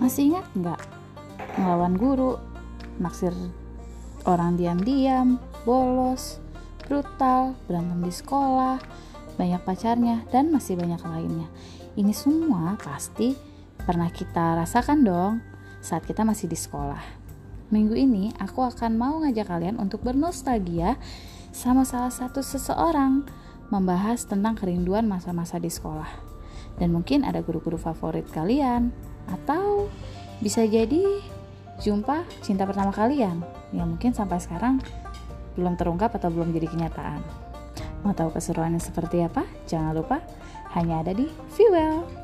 Masih ingat nggak? Ngelawan guru, naksir orang diam-diam, bolos, brutal, berantem di sekolah, banyak pacarnya, dan masih banyak lainnya. Ini semua pasti pernah kita rasakan dong saat kita masih di sekolah. Minggu ini aku akan mau ngajak kalian untuk bernostalgia sama salah satu seseorang membahas tentang kerinduan masa-masa di sekolah. Dan mungkin ada guru-guru favorit kalian atau bisa jadi jumpa cinta pertama kalian yang mungkin sampai sekarang belum terungkap atau belum jadi kenyataan. Mau tahu keseruannya seperti apa? Jangan lupa hanya ada di Fuel.